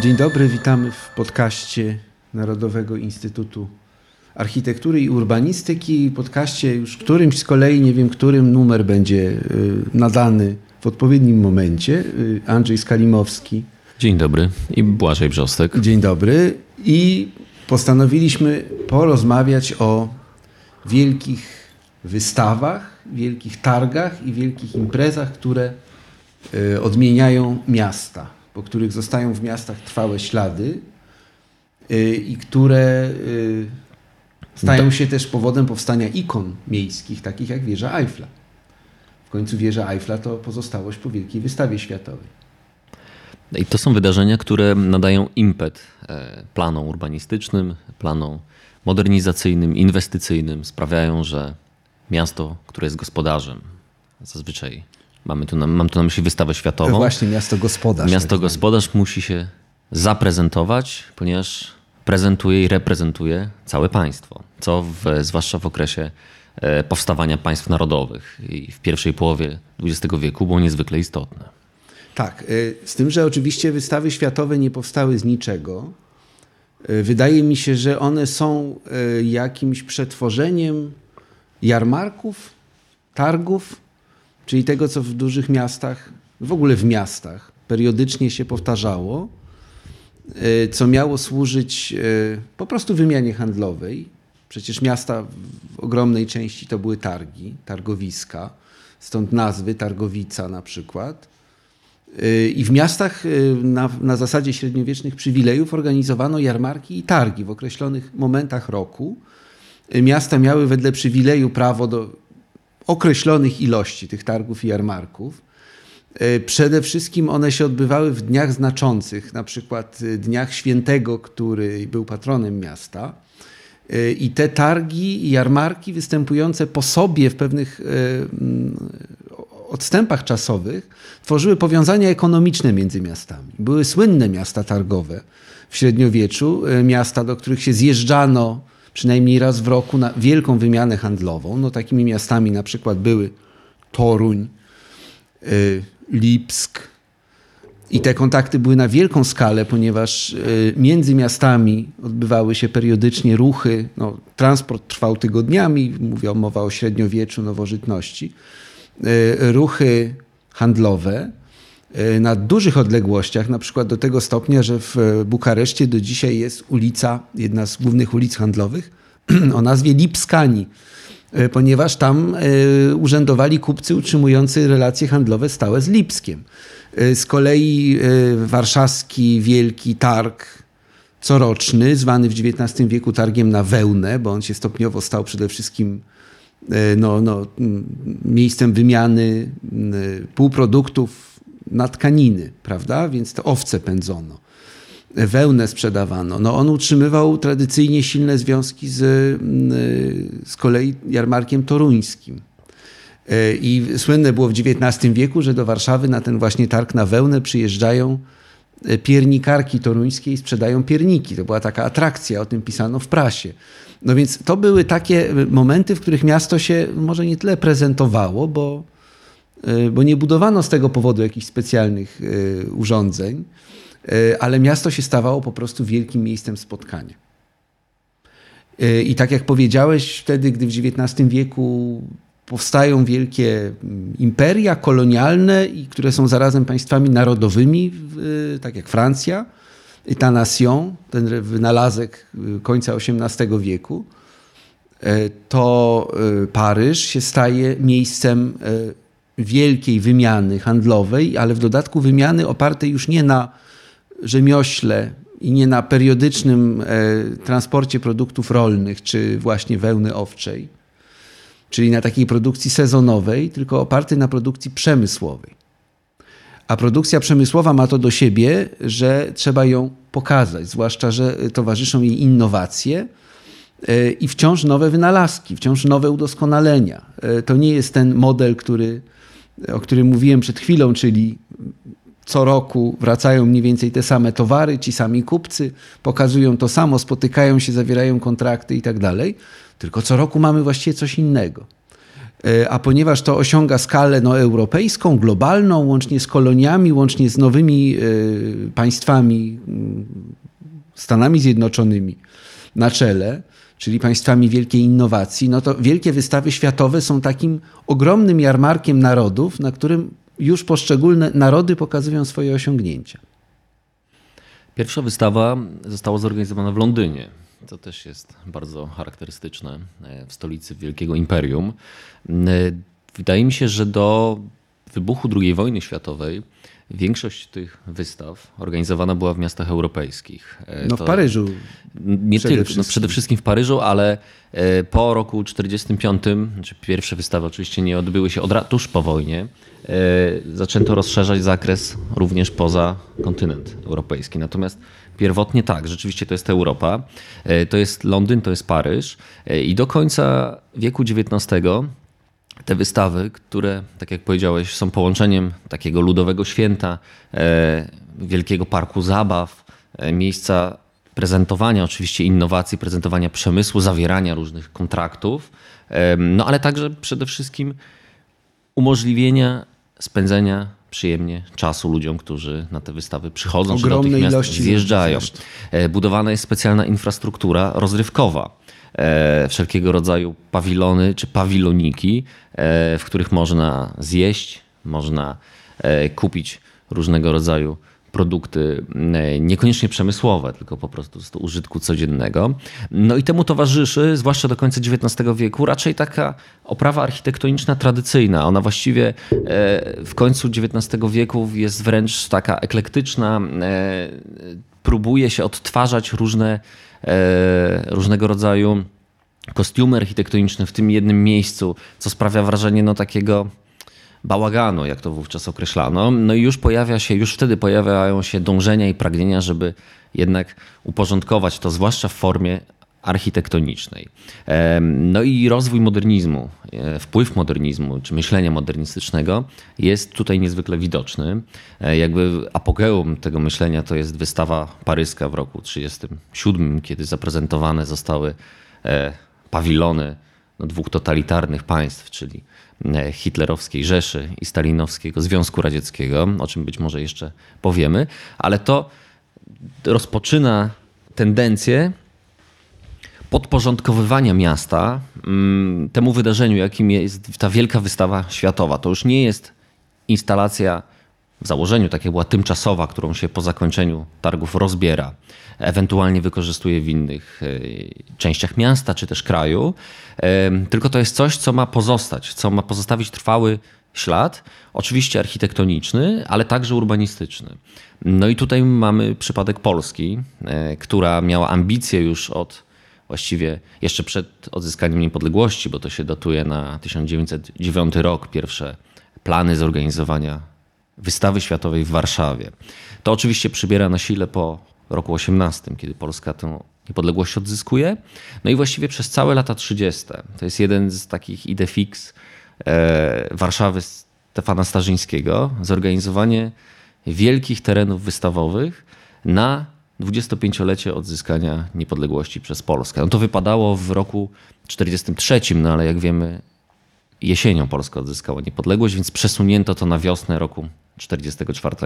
Dzień dobry, witamy w podcaście Narodowego Instytutu Architektury i Urbanistyki. Podcaście już którymś z kolei, nie wiem którym numer będzie y, nadany w odpowiednim momencie. Y, Andrzej Skalimowski. Dzień dobry i Błażej Brzostek. Dzień dobry. I postanowiliśmy porozmawiać o wielkich wystawach, wielkich targach i wielkich imprezach, które y, odmieniają miasta po których zostają w miastach trwałe ślady y, i które y, stają się też powodem powstania ikon miejskich, takich jak wieża Eiffla. W końcu wieża Eiffla to pozostałość po Wielkiej Wystawie Światowej. I to są wydarzenia, które nadają impet e, planom urbanistycznym, planom modernizacyjnym, inwestycyjnym, sprawiają, że miasto, które jest gospodarzem, zazwyczaj Mamy tu na, mam tu na myśli wystawę światową. Właśnie, miasto gospodarz. Miasto tak gospodarz musi się zaprezentować, ponieważ prezentuje i reprezentuje całe państwo, co w, zwłaszcza w okresie e, powstawania państw narodowych i w pierwszej połowie XX wieku było niezwykle istotne. Tak, e, z tym, że oczywiście wystawy światowe nie powstały z niczego. E, wydaje mi się, że one są jakimś przetworzeniem jarmarków, targów czyli tego, co w dużych miastach, w ogóle w miastach, periodycznie się powtarzało, e, co miało służyć e, po prostu wymianie handlowej. Przecież miasta w ogromnej części to były targi, targowiska, stąd nazwy Targowica na przykład. E, I w miastach na, na zasadzie średniowiecznych przywilejów organizowano jarmarki i targi w określonych momentach roku. Miasta miały wedle przywileju prawo do określonych ilości tych targów i jarmarków. E, przede wszystkim one się odbywały w dniach znaczących, na przykład e, dniach świętego, który był patronem miasta. E, I te targi i jarmarki występujące po sobie w pewnych mm, odstępach czasowych tworzyły powiązania ekonomiczne między miastami. Były słynne miasta targowe w średniowieczu, miasta, do których się zjeżdżano przynajmniej raz w roku na wielką wymianę handlową. No, takimi miastami na przykład były Toruń, y, Lipsk. I te kontakty były na wielką skalę, ponieważ y, między miastami odbywały się periodycznie ruchy. No, transport trwał tygodniami, mówię mowa o średniowieczu, nowożytności. Y, ruchy handlowe na dużych odległościach, na przykład do tego stopnia, że w Bukareszcie do dzisiaj jest ulica, jedna z głównych ulic handlowych o nazwie Lipskani, e, ponieważ tam urzędowali kupcy utrzymujący relacje handlowe stałe z Lipskiem. Z kolei warszawski wielki targ coroczny, zwany w XIX wieku targiem na wełnę, bo on się stopniowo stał przede wszystkim no, no, miejscem wymiany półproduktów na tkaniny, prawda? Więc to owce pędzono. Wełnę sprzedawano. No on utrzymywał tradycyjnie silne związki z, mm, z kolei jarmarkiem toruńskim. E, I słynne było w XIX wieku, że do Warszawy na ten właśnie targ na wełnę przyjeżdżają e, piernikarki toruńskie i sprzedają pierniki. To była taka atrakcja, o tym pisano w prasie. No więc to były takie momenty, w których miasto się może nie tyle prezentowało, bo, bo nie budowano z tego powodu jakichś specjalnych e, urządzeń, e, ale miasto się stawało po prostu wielkim miejscem spotkania. I tak jak powiedziałeś, wtedy, gdy w XIX wieku powstają wielkie mm, imperia kolonialne, które są zarazem państwami narodowymi, tak jak Francja, ta nation, ten wynalazek końca XVIII wieku, to Paryż się staje miejscem wielkiej wymiany handlowej, ale w dodatku wymiany opartej już nie na rzemiośle i nie na periodycznym e, transporcie produktów rolnych czy właśnie wełny owczej, czyli na takiej produkcji sezonowej, tylko opartej na produkcji przemysłowej. A produkcja przemysłowa ma to do siebie, że trzeba ją pokazać, zwłaszcza, że towarzyszą jej innowacje e, i wciąż nowe wynalazki, wciąż nowe udoskonalenia. E, to nie jest ten model, który o którym mówiłem przed chwilą, czyli co roku wracają mniej więcej te same towary, ci sami kupcy, pokazują to samo, spotykają się, zawierają kontrakty i tak dalej. Tylko co roku mamy właściwie coś innego. a ponieważ to osiąga skalę no, europejską, globalną, łącznie z koloniami, łącznie z nowymi państwami, mm, Stanami Zjednoczonymi na czele, czyli państwami wielkiej innowacji, no to wielkie wystawy światowe są takim ogromnym jarmarkiem narodów, na którym już poszczególne narody pokazują swoje osiągnięcia. Pierwsza wystawa została zorganizowana w Londynie. To też jest bardzo charakterystyczne e, w stolicy Wielkiego Imperium. E, wydaje mi się, że do wybuchu II wojny światowej Większość tych wystaw organizowana była w miastach europejskich. E, no to w Paryżu. Nie przede tylko, no przede wszystkim w Paryżu, ale e, po roku 1945, znaczy pierwsze wystawy oczywiście nie odbyły się od, tuż po wojnie, e, zaczęto rozszerzać zakres również poza kontynent europejski. Natomiast pierwotnie tak, rzeczywiście to jest Europa, to jest Londyn, to jest Paryż i do końca wieku XIX te wystawy, które, tak jak powiedziałeś, są połączeniem takiego ludowego święta, e, wielkiego parku zabaw, e, miejsca prezentowania oczywiście innowacji, prezentowania przemysłu, zawierania różnych kontraktów, e, no ale także przede wszystkim umożliwienia spędzenia przyjemnie czasu ludziom, którzy na te wystawy przychodzą, Ogromne czy natychmiast zjeżdżają. Budowana jest specjalna infrastruktura rozrywkowa E, wszelkiego rodzaju pawilony czy pawiloniki, e, w których można zjeść, można e, kupić różnego rodzaju produkty niekoniecznie przemysłowe, tylko po prostu z użytku codziennego. No i temu towarzyszy, zwłaszcza do końca XIX wieku, raczej taka oprawa architektoniczna tradycyjna. Ona właściwie w końcu XIX wieku jest wręcz taka eklektyczna, próbuje się odtwarzać różne E, różnego rodzaju kostiumy architektoniczne w tym jednym miejscu, co sprawia wrażenie no, takiego bałaganu, jak to wówczas określano. No i już pojawia się, już wtedy pojawiają się dążenia i pragnienia, żeby jednak uporządkować to, zwłaszcza w formie architektonicznej. No i rozwój modernizmu, e, wpływ modernizmu czy myślenia modernistycznego jest tutaj niezwykle widoczny. E, jakby apogeum tego myślenia to jest wystawa paryska w roku 1937, kiedy zaprezentowane zostały e, pawilony no, dwóch totalitarnych państw, czyli hitlerowskiej Rzeszy i stalinowskiego Związku Radzieckiego, o czym być może jeszcze powiemy, ale to rozpoczyna tendencję podporządkowywania miasta mm, temu wydarzeniu, jakim jest ta wielka wystawa światowa. To już nie jest instalacja w założeniu, tak jak była tymczasowa, którą się po zakończeniu targów rozbiera, ewentualnie wykorzystuje w innych e, częściach miasta czy też kraju, tylko to jest coś, co ma pozostać, co ma pozostawić trwały ślad, oczywiście architektoniczny, ale także urbanistyczny. No i tutaj mamy przypadek Polski, e, która miała ambicje już od właściwie jeszcze przed odzyskaniem niepodległości, bo to się datuje na 1909 rok, pierwsze plany zorganizowania wystawy światowej w Warszawie. To oczywiście przybiera na sile po roku 18, kiedy Polska tę niepodległość odzyskuje. No i właściwie przez całe lata 30. To jest jeden z takich ide fix e, Warszawy Stefana Starzyńskiego, zorganizowanie wielkich terenów wystawowych na 25-lecie odzyskania niepodległości przez Polskę. No to wypadało w roku 43, no ale jak wiemy, jesienią Polska odzyskała niepodległość, więc przesunięto to na wiosnę roku 44.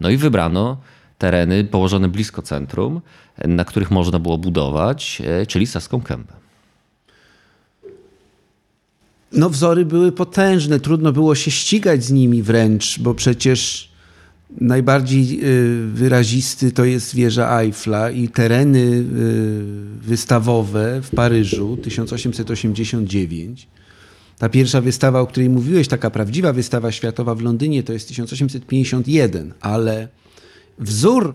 No i wybrano tereny położone blisko centrum, na których można było budować, e, czyli Saską Kępę. No wzory były potężne, trudno było się ścigać z nimi wręcz, bo przecież Najbardziej y, wyrazisty to jest wieża Eiffla i tereny y, wystawowe w Paryżu 1889. Ta pierwsza wystawa, o której mówiłeś, taka prawdziwa wystawa światowa w Londynie, to jest 1851, ale wzór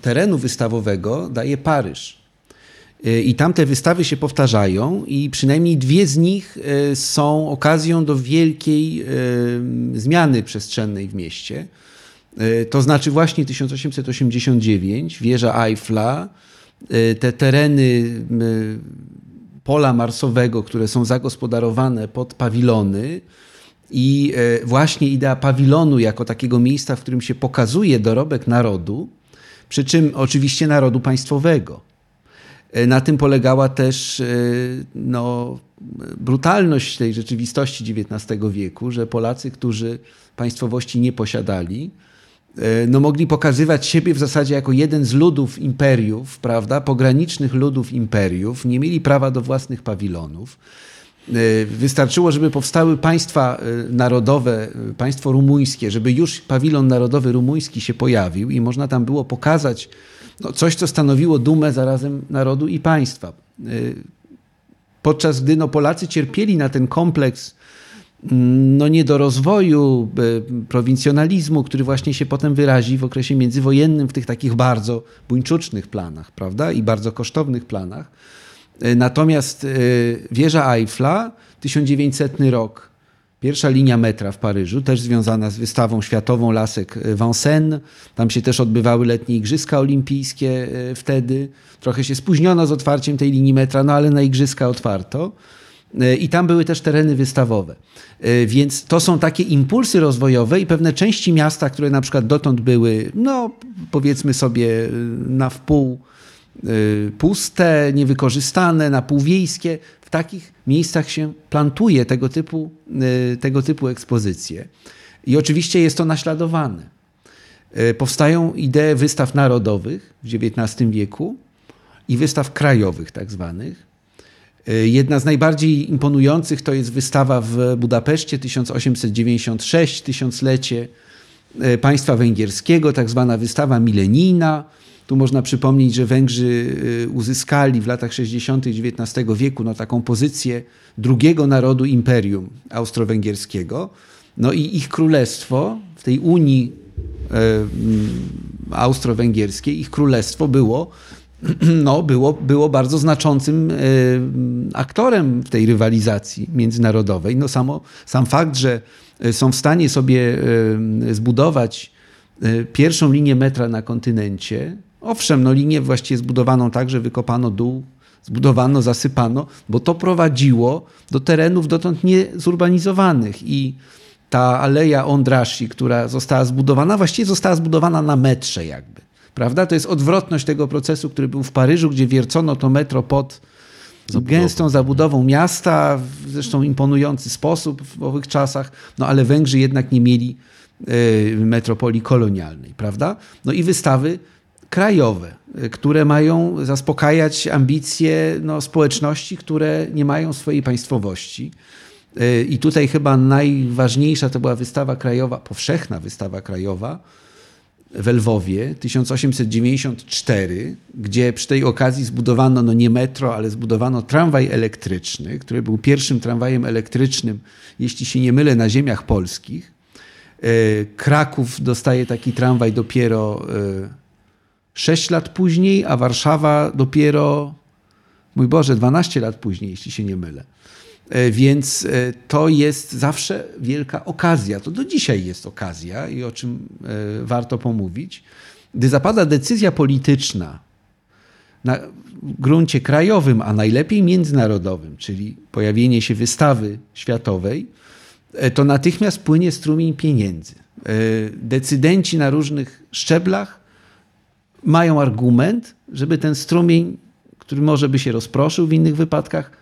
terenu wystawowego daje Paryż. Y, I tam te wystawy się powtarzają, i przynajmniej dwie z nich są okazją do wielkiej zmiany przestrzennej w mieście. E, to znaczy właśnie 1889, wieża Eiffla, e, te tereny pola marsowego, które są zagospodarowane pod pawilony i e, właśnie idea pawilonu jako takiego miejsca, w którym się pokazuje dorobek narodu, przy czym oczywiście narodu państwowego. Na tym polegała też no, brutalność tej rzeczywistości XIX wieku, że Polacy, którzy państwowości nie posiadali, no mogli pokazywać siebie w zasadzie jako jeden z ludów imperiów, prawda, pogranicznych ludów imperiów, nie mieli prawa do własnych pawilonów. E, wystarczyło, żeby powstały państwa e, narodowe, e, państwo rumuńskie, żeby już pawilon narodowy rumuński się pojawił i można tam było pokazać no, coś, co stanowiło dumę zarazem narodu i państwa. Podczas gdy no, Polacy cierpieli na ten kompleks no, nie do rozwoju, prowincjonalizmu, który właśnie się potem wyrazi w okresie międzywojennym w tych takich bardzo buńczucznych planach, prawda, i bardzo kosztownych planach E, natomiast e, wieża Eiffla, 1900 rok, pierwsza linia metra w Paryżu, też związana z wystawą światową lasek Vincennes. Tam się też odbywały letnie Igrzyska Olimpijskie e, wtedy. Trochę się spóźniono z otwarciem tej linii metra, no ale na Igrzyska otwarto. I tam były też tereny wystawowe. Więc to są takie impulsy rozwojowe i pewne części miasta, które na przykład dotąd były, no powiedzmy sobie, na wpół puste, niewykorzystane, napółwiejskie. W takich miejscach się plantuje tego typu, tego typu ekspozycje. I oczywiście jest to naśladowane. Powstają idee wystaw narodowych w XIX wieku i wystaw krajowych, tak zwanych. Jedna z najbardziej imponujących to jest wystawa w Budapeszcie 1896, tysiąclecie państwa węgierskiego, tak zwana wystawa milenijna tu można przypomnieć, że Węgrzy y, uzyskali w latach 60. XIX wieku no, taką pozycję drugiego narodu imperium austro-węgierskiego. No i ich królestwo w tej Unii mm, austro-węgierskiej, ich królestwo było, no, było, było bardzo znaczącym e, aktorem w tej rywalizacji międzynarodowej. No samo, sam fakt, że są w stanie sobie e, zbudować pierwszą linię metra na kontynencie, Owszem, no linię właściwie zbudowaną tak, że wykopano dół, zbudowano, zasypano, bo to prowadziło do terenów dotąd niezurbanizowanych i ta aleja Ondrashi, która została zbudowana, właściwie została zbudowana na metrze jakby. Prawda? To jest odwrotność tego procesu, który był w Paryżu, gdzie wiercono to metro pod Zabudową. gęstą zabudową miasta, w zresztą imponujący sposób w owych czasach, no ale Węgrzy jednak nie mieli y, metropolii kolonialnej, prawda? No i wystawy krajowe, które mają zaspokajać ambicje no, społeczności, które nie mają swojej państwowości. I tutaj chyba najważniejsza to była wystawa krajowa, powszechna wystawa krajowa w Lwowie 1894, gdzie przy tej okazji zbudowano no nie metro, ale zbudowano tramwaj elektryczny, który był pierwszym tramwajem elektrycznym, jeśli się nie mylę, na ziemiach polskich. E, Kraków dostaje taki tramwaj dopiero e, 6 lat później, a Warszawa dopiero, mój Boże, 12 lat później, jeśli się nie mylę. E, więc e, to jest zawsze wielka okazja. To do dzisiaj jest okazja i o czym e, warto pomówić. Gdy zapada decyzja polityczna na gruncie krajowym, a najlepiej międzynarodowym, czyli pojawienie się wystawy światowej, to natychmiast płynie strumień pieniędzy. Decydenci na różnych szczeblach mają argument, żeby ten strumień, który może by się rozproszył w innych wypadkach,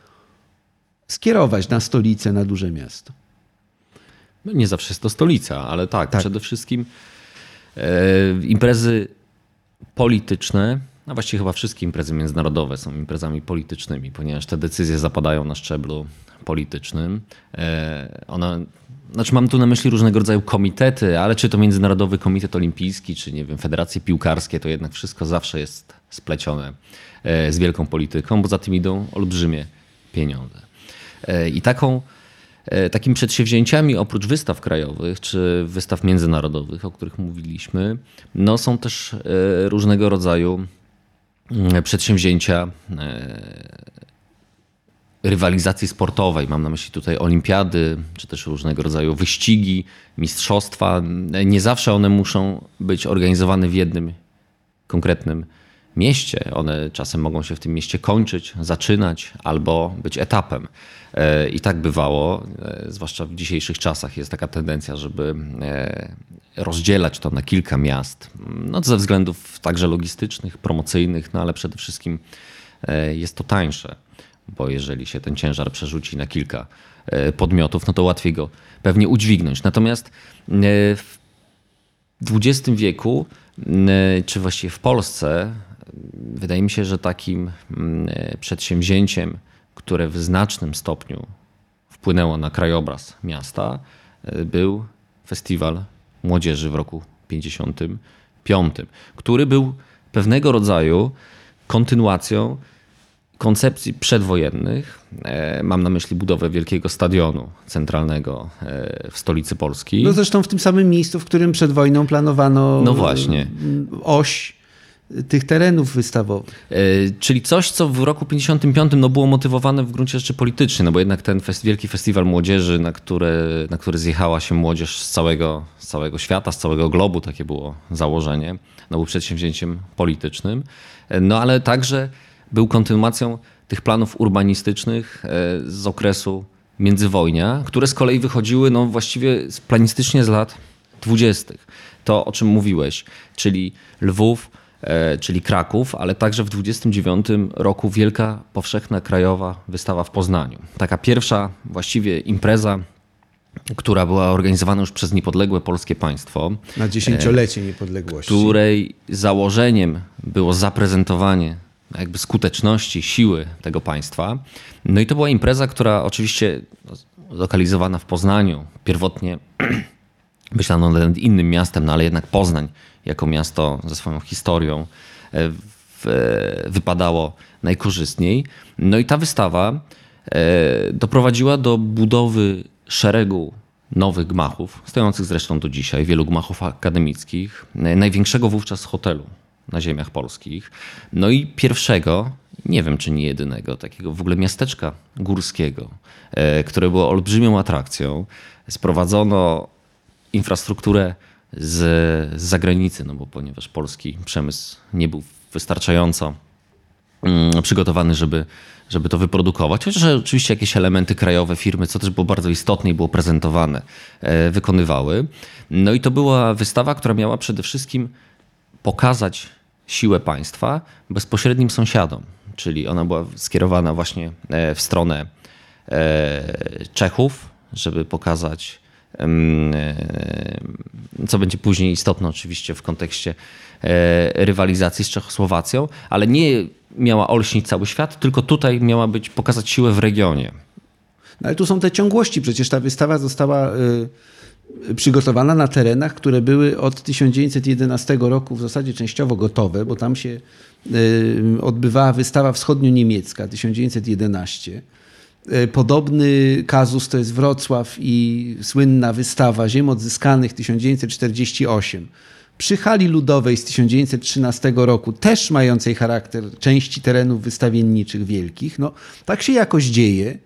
skierować na stolicę, na duże miasto. No nie zawsze jest to stolica, ale tak, tak. przede wszystkim e, imprezy polityczne, a właściwie chyba wszystkie imprezy międzynarodowe są imprezami politycznymi, ponieważ te decyzje zapadają na szczeblu politycznym. E, one znaczy mam tu na myśli różnego rodzaju komitety, ale czy to Międzynarodowy Komitet Olimpijski, czy nie wiem, federacje piłkarskie, to jednak wszystko zawsze jest splecione e, z wielką polityką, bo za tym idą olbrzymie pieniądze. E, I taką, e, takimi przedsięwzięciami oprócz wystaw krajowych czy wystaw międzynarodowych, o których mówiliśmy, no są też różnego rodzaju mm, przedsięwzięcia rywalizacji sportowej. Mam na myśli tutaj olimpiady, czy też różnego rodzaju wyścigi, mistrzostwa. Nie zawsze one muszą być organizowane w jednym konkretnym mieście. One czasem mogą się w tym mieście kończyć, zaczynać albo być etapem. E, I tak bywało, e, zwłaszcza w dzisiejszych czasach jest taka tendencja, żeby e, rozdzielać to na kilka miast. No, ze względów także logistycznych, promocyjnych, no ale przede wszystkim jest to tańsze, bo jeżeli się ten ciężar przerzuci na kilka podmiotów, no to łatwiej go pewnie udźwignąć. Natomiast w XX wieku, czy właściwie w Polsce, wydaje mi się, że takim przedsięwzięciem, które w znacznym stopniu wpłynęło na krajobraz miasta, był festiwal młodzieży w roku 55, który był pewnego rodzaju kontynuacją koncepcji przedwojennych. E, mam na myśli budowę wielkiego stadionu centralnego e, w stolicy Polski. No zresztą w tym samym miejscu, w którym przed wojną planowano no właśnie. oś tych terenów wystawowych. E, czyli coś, co w roku 55 no, było motywowane w gruncie rzeczy politycznie, no bo jednak ten fest, wielki festiwal młodzieży, na który, na który zjechała się młodzież z całego, z całego świata, z całego globu, takie było założenie, no, był przedsięwzięciem politycznym, e, no ale także był kontynuacją tych planów urbanistycznych e, z okresu międzywojnia, które z kolei wychodziły no, właściwie planistycznie z lat dwudziestych. To, o czym mówiłeś, czyli Lwów, czyli Kraków, ale także w 29 roku Wielka Powszechna Krajowa Wystawa w Poznaniu. Taka pierwsza właściwie impreza która była organizowana już przez niepodległe polskie państwo. Na dziesięciolecie niepodległości. Której założeniem było zaprezentowanie jakby skuteczności, siły tego państwa. No i to była impreza, która oczywiście zlokalizowana w Poznaniu, pierwotnie myślano nad innym miastem, no ale jednak Poznań jako miasto ze swoją historią e, e, wypadało najkorzystniej. No i ta wystawa e, doprowadziła do budowy szeregu nowych gmachów, stojących zresztą do dzisiaj, wielu gmachów akademickich, największego wówczas hotelu na ziemiach polskich, no i pierwszego, nie wiem czy nie jedynego, takiego w ogóle miasteczka górskiego, które było olbrzymią atrakcją. Sprowadzono infrastrukturę z, zagranicy, no bo ponieważ polski przemysł nie był wystarczająco mm, przygotowany, żeby, żeby to wyprodukować. Chociaż oczywiście jakieś elementy krajowe firmy, co też było bardzo istotne i było prezentowane, e, wykonywały. No i to była wystawa, która miała przede wszystkim pokazać siłę państwa bezpośrednim sąsiadom. Czyli ona była skierowana właśnie e, w stronę e, Czechów, żeby pokazać co będzie później istotne oczywiście w kontekście e, rywalizacji z Czechosłowacją, ale nie miała olśnić cały świat, tylko tutaj miała być pokazać siłę w regionie. No ale tu są te ciągłości. Przecież ta wystawa została y, przygotowana na terenach, które były od 1911 roku w zasadzie częściowo gotowe, bo tam się odbywała wystawa wschodnio-niemiecka 1911 E, podobny kazus to jest Wrocław i słynna wystawa Ziem Odzyskanych 1948. Przy hali ludowej z 1913 roku, też mającej charakter części terenów wystawienniczych wielkich, no, tak się jakoś dzieje,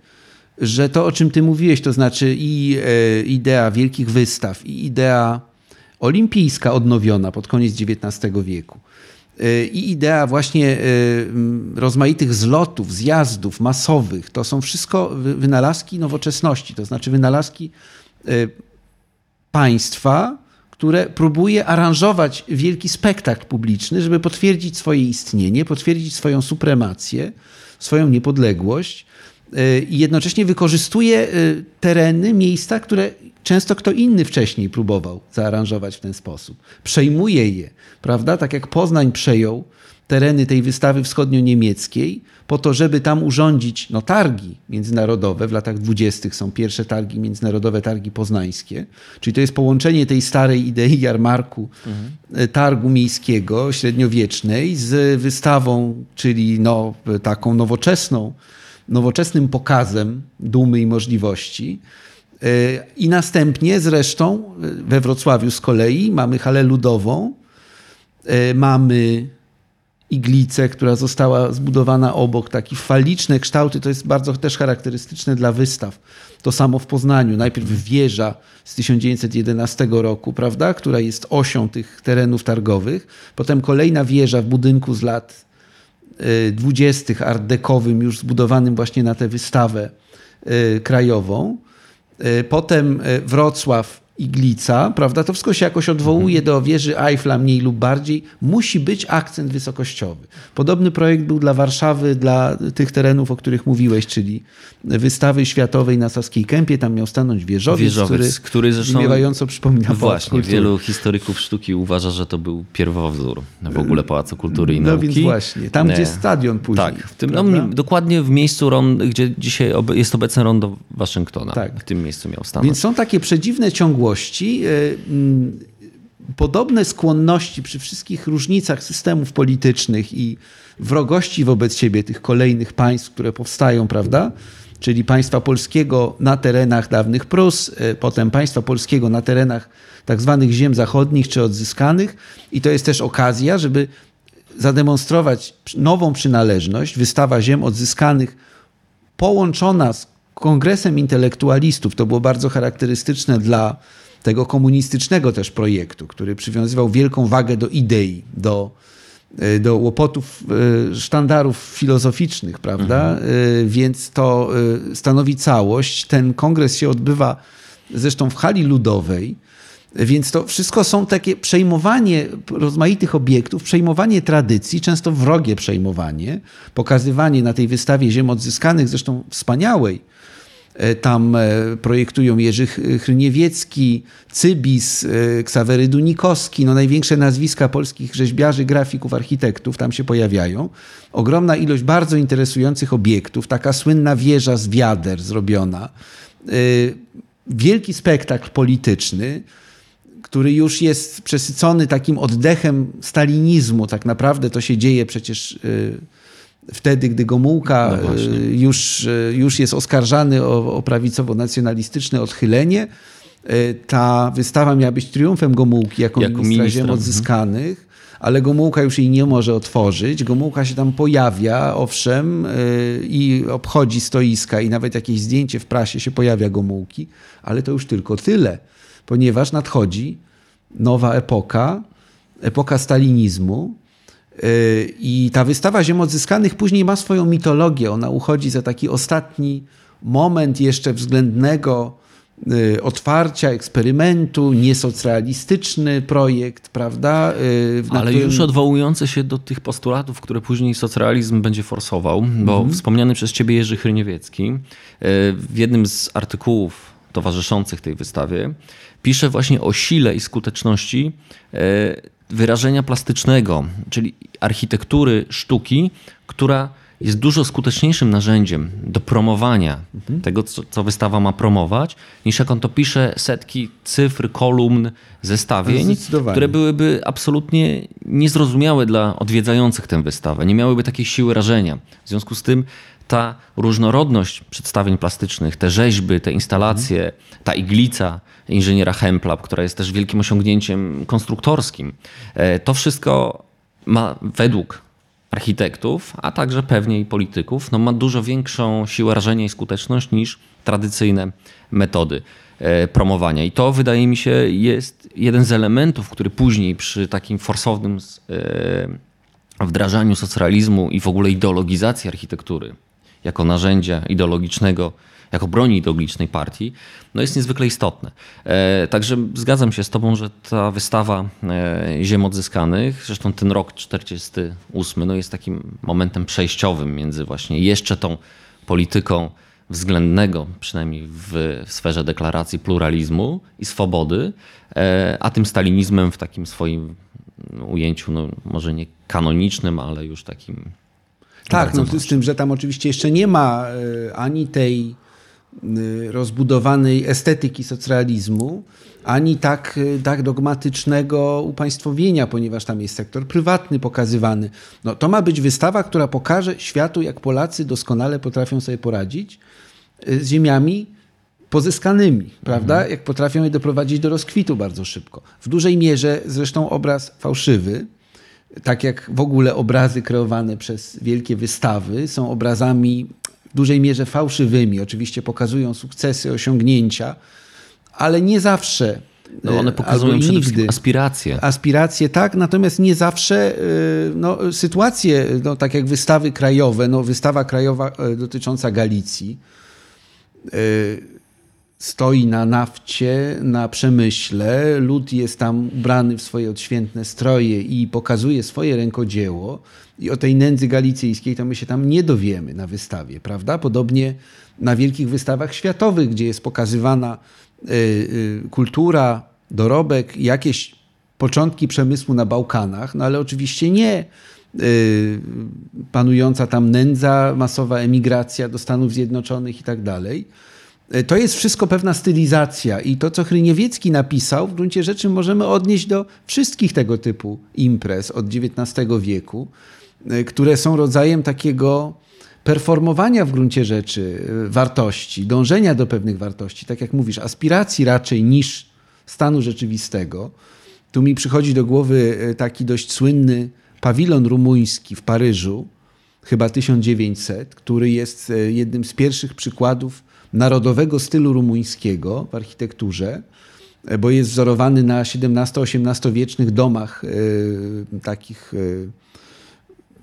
że to, o czym ty mówiłeś, to znaczy i e, idea wielkich wystaw, i idea olimpijska odnowiona pod koniec XIX wieku, i idea właśnie y, rozmaitych zlotów, zjazdów masowych, to są wszystko wynalazki nowoczesności, to znaczy wynalazki y, państwa, które próbuje aranżować wielki spektakl publiczny, żeby potwierdzić swoje istnienie, potwierdzić swoją supremację, swoją niepodległość y, i jednocześnie wykorzystuje tereny, miejsca, które często kto inny wcześniej próbował zaaranżować w ten sposób. Przejmuje je, prawda? Tak jak Poznań przejął tereny tej wystawy wschodnio-niemieckiej po to, żeby tam urządzić no, targi międzynarodowe. W latach dwudziestych są pierwsze targi międzynarodowe, targi poznańskie. Czyli to jest połączenie tej starej idei jarmarku, mhm. targu miejskiego średniowiecznej z wystawą, czyli no, taką nowoczesną, nowoczesnym pokazem dumy i możliwości. E, I następnie zresztą e, we Wrocławiu z kolei mamy halę ludową, e, mamy iglicę, która została zbudowana obok, takie faliczne kształty, to jest bardzo też charakterystyczne dla wystaw. To samo w Poznaniu. Najpierw wieża z 1911 roku, prawda, która jest osią tych terenów targowych. Potem kolejna wieża w budynku z lat dwudziestych, art dekowym, już zbudowanym właśnie na tę wystawę krajową. E, potem e, Wrocław iglica, prawda? To wszystko się jakoś odwołuje do wieży Eiffla mniej lub bardziej. Musi być akcent wysokościowy. Podobny projekt był dla Warszawy, dla tych terenów, o których mówiłeś, czyli wystawy światowej na Saskiej Kępie. Tam miał stanąć wieżowiec, Wieżowiec, który, który zresztą zmywająco przypomina Pałac Właśnie, Kultury. wielu historyków sztuki uważa, że to był pierwowzór w ogóle Pałacu Kultury i No Nauki. więc właśnie, tam Nie. gdzie stadion później. Tak, w tym, no, dokładnie w miejscu, rond, gdzie dzisiaj jest obecne rondo Waszyngtona. Tak. W tym miejscu miał stanąć. Więc są takie przedziwne ciągłości. E, mm, Podobne skłonności przy wszystkich różnicach systemów politycznych i wrogości wobec siebie tych kolejnych państw, które powstają, prawda? Czyli państwa polskiego na terenach dawnych Prus, e, potem państwa polskiego na terenach tak zwanych ziem zachodnich czy odzyskanych. I to jest też okazja, żeby zademonstrować nową przynależność. Wystawa ziem odzyskanych połączona z kongresem intelektualistów, to było bardzo charakterystyczne dla tego komunistycznego też projektu, który przywiązywał wielką wagę do idei, do, e, do łopotów e, sztandarów filozoficznych, prawda? E, Więc to stanowi całość. Ten kongres się odbywa zresztą w hali ludowej. Więc to wszystko są takie przejmowanie rozmaitych obiektów, przejmowanie tradycji, często wrogie przejmowanie, pokazywanie na tej wystawie ziem odzyskanych, zresztą wspaniałej. E, Tam e, projektują Jerzy Ch- Chryniewiecki, Cybis, e, Ksawery Dunikowski, no największe nazwiska polskich rzeźbiarzy, grafików, architektów tam się pojawiają. Ogromna ilość bardzo interesujących obiektów, taka słynna wieża z wiader zrobiona. Wielki spektakl polityczny, który już jest przesycony takim oddechem stalinizmu. Tak naprawdę to się dzieje przecież wtedy, gdy Gomułka No y, już, y, już jest oskarżany o, o prawicowo-nacjonalistyczne odchylenie. Y, Ta wystawa miała być triumfem Gomułki jako, Jako ministra ministra, ziem mhm. odzyskanych, ale Gomułka już jej nie może otworzyć. Gomułka się tam pojawia, owszem, i obchodzi stoiska i nawet jakieś zdjęcie w prasie się pojawia Gomułki, ale to już tylko tyle, ponieważ nadchodzi nowa epoka, epoka stalinizmu. Yy, I ta wystawa Ziem Odzyskanych później ma swoją mitologię. Ona uchodzi za taki ostatni moment jeszcze względnego yy, otwarcia, eksperymentu, niesocrealistyczny projekt, prawda? Yy, Ale którym- już odwołujący się do tych postulatów, które później socrealizm będzie forsował, bo Mhm. wspomniany przez ciebie Jerzy Chryniewiecki e, w jednym z artykułów towarzyszących tej wystawie pisze właśnie o sile i skuteczności wyrażenia plastycznego, czyli architektury sztuki, która jest dużo skuteczniejszym narzędziem do promowania Mhm. tego, co, co wystawa ma promować, niż jak on to pisze setki cyfr, kolumn, zestawień, które byłyby absolutnie niezrozumiałe dla odwiedzających tę wystawę, nie miałyby takiej siły rażenia. W związku z tym ta różnorodność przedstawień plastycznych, te rzeźby, te instalacje, ta iglica inżyniera Hempla, która jest też wielkim osiągnięciem konstruktorskim, e, to wszystko ma według architektów, a także pewnie i polityków, no ma dużo większą siłę rażenia i skuteczność niż tradycyjne metody e, promowania. I to wydaje mi się jest jeden z elementów, który później przy takim forsownym e, wdrażaniu socrealizmu i w ogóle ideologizacji architektury jako narzędzia ideologicznego, jako broni ideologicznej partii, no jest niezwykle istotne. E, także zgadzam się z Tobą, że ta wystawa e, Ziem Odzyskanych, zresztą ten rok 48 no jest takim momentem przejściowym między właśnie jeszcze tą polityką względnego, przynajmniej w, w sferze deklaracji pluralizmu i swobody, e, a tym stalinizmem w takim swoim ujęciu, no, może nie kanonicznym, ale już takim Tak, no, z tym, że tam oczywiście jeszcze nie ma ani tej rozbudowanej estetyki socrealizmu, ani tak, e, tak dogmatycznego upaństwowienia, ponieważ tam jest sektor prywatny pokazywany. No, to ma być wystawa, która pokaże światu, jak Polacy doskonale potrafią sobie poradzić e, z ziemiami pozyskanymi, prawda? Jak potrafią je doprowadzić do rozkwitu bardzo szybko. W dużej mierze zresztą obraz fałszywy, tak jak w ogóle obrazy kreowane przez wielkie wystawy są obrazami w dużej mierze fałszywymi. Oczywiście pokazują sukcesy, osiągnięcia, ale nie zawsze. No one e, pokazują przede nigdy. wszystkim aspiracje. Aspiracje tak, natomiast nie zawsze y, no, sytuacje, no, tak jak wystawy krajowe, no, wystawa krajowa y, dotycząca Galicji, stoi na nafcie, na przemyśle, lud jest tam ubrany w swoje odświętne stroje i pokazuje swoje rękodzieło. I o tej nędzy galicyjskiej to my się tam nie dowiemy na wystawie, prawda? Podobnie na wielkich wystawach światowych, gdzie jest pokazywana y, y, kultura, dorobek, jakieś początki przemysłu na Bałkanach, no ale oczywiście nie y, panująca tam nędza, masowa emigracja do Stanów Zjednoczonych i tak dalej. Y, to jest wszystko pewna stylizacja i to, co Hryniewiecki napisał, w gruncie rzeczy możemy odnieść do wszystkich tego typu imprez od XIX wieku, y, które są rodzajem takiego performowania w gruncie rzeczy wartości, dążenia do pewnych wartości, tak jak mówisz, aspiracji raczej niż stanu rzeczywistego. Tu mi przychodzi do głowy e, taki dość słynny pawilon rumuński w Paryżu, chyba 1900, który jest e, jednym z pierwszych przykładów narodowego stylu rumuńskiego w architekturze, e, bo jest wzorowany na XVII-XVIII wiecznych domach takich